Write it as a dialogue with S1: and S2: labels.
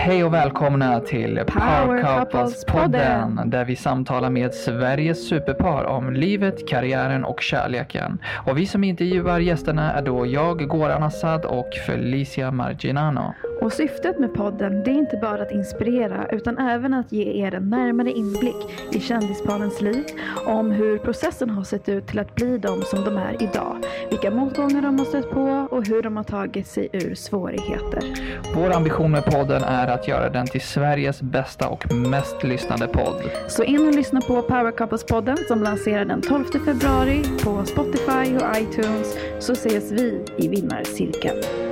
S1: Hej och välkomna till
S2: Power Couples-podden.
S1: där vi samtalar med Sveriges superpar om livet, karriären och kärleken. Och vi som intervjuar gästerna är då jag, Goran Assad och Felicia Marginano.
S2: Och syftet med podden det är inte bara att inspirera utan även att ge er en närmare inblick i kändisparens liv, om hur processen har sett ut till att bli de som de är idag, vilka motgångar de har stött på och hur de har tagit sig ur svårigheter.
S1: Vår ambition med podden är att göra den till Sveriges bästa och mest lyssnade podd.
S2: Så in och lyssna på Power Couples-podden som lanserar den 12 februari på Spotify och iTunes så ses vi i vinnarcirkeln.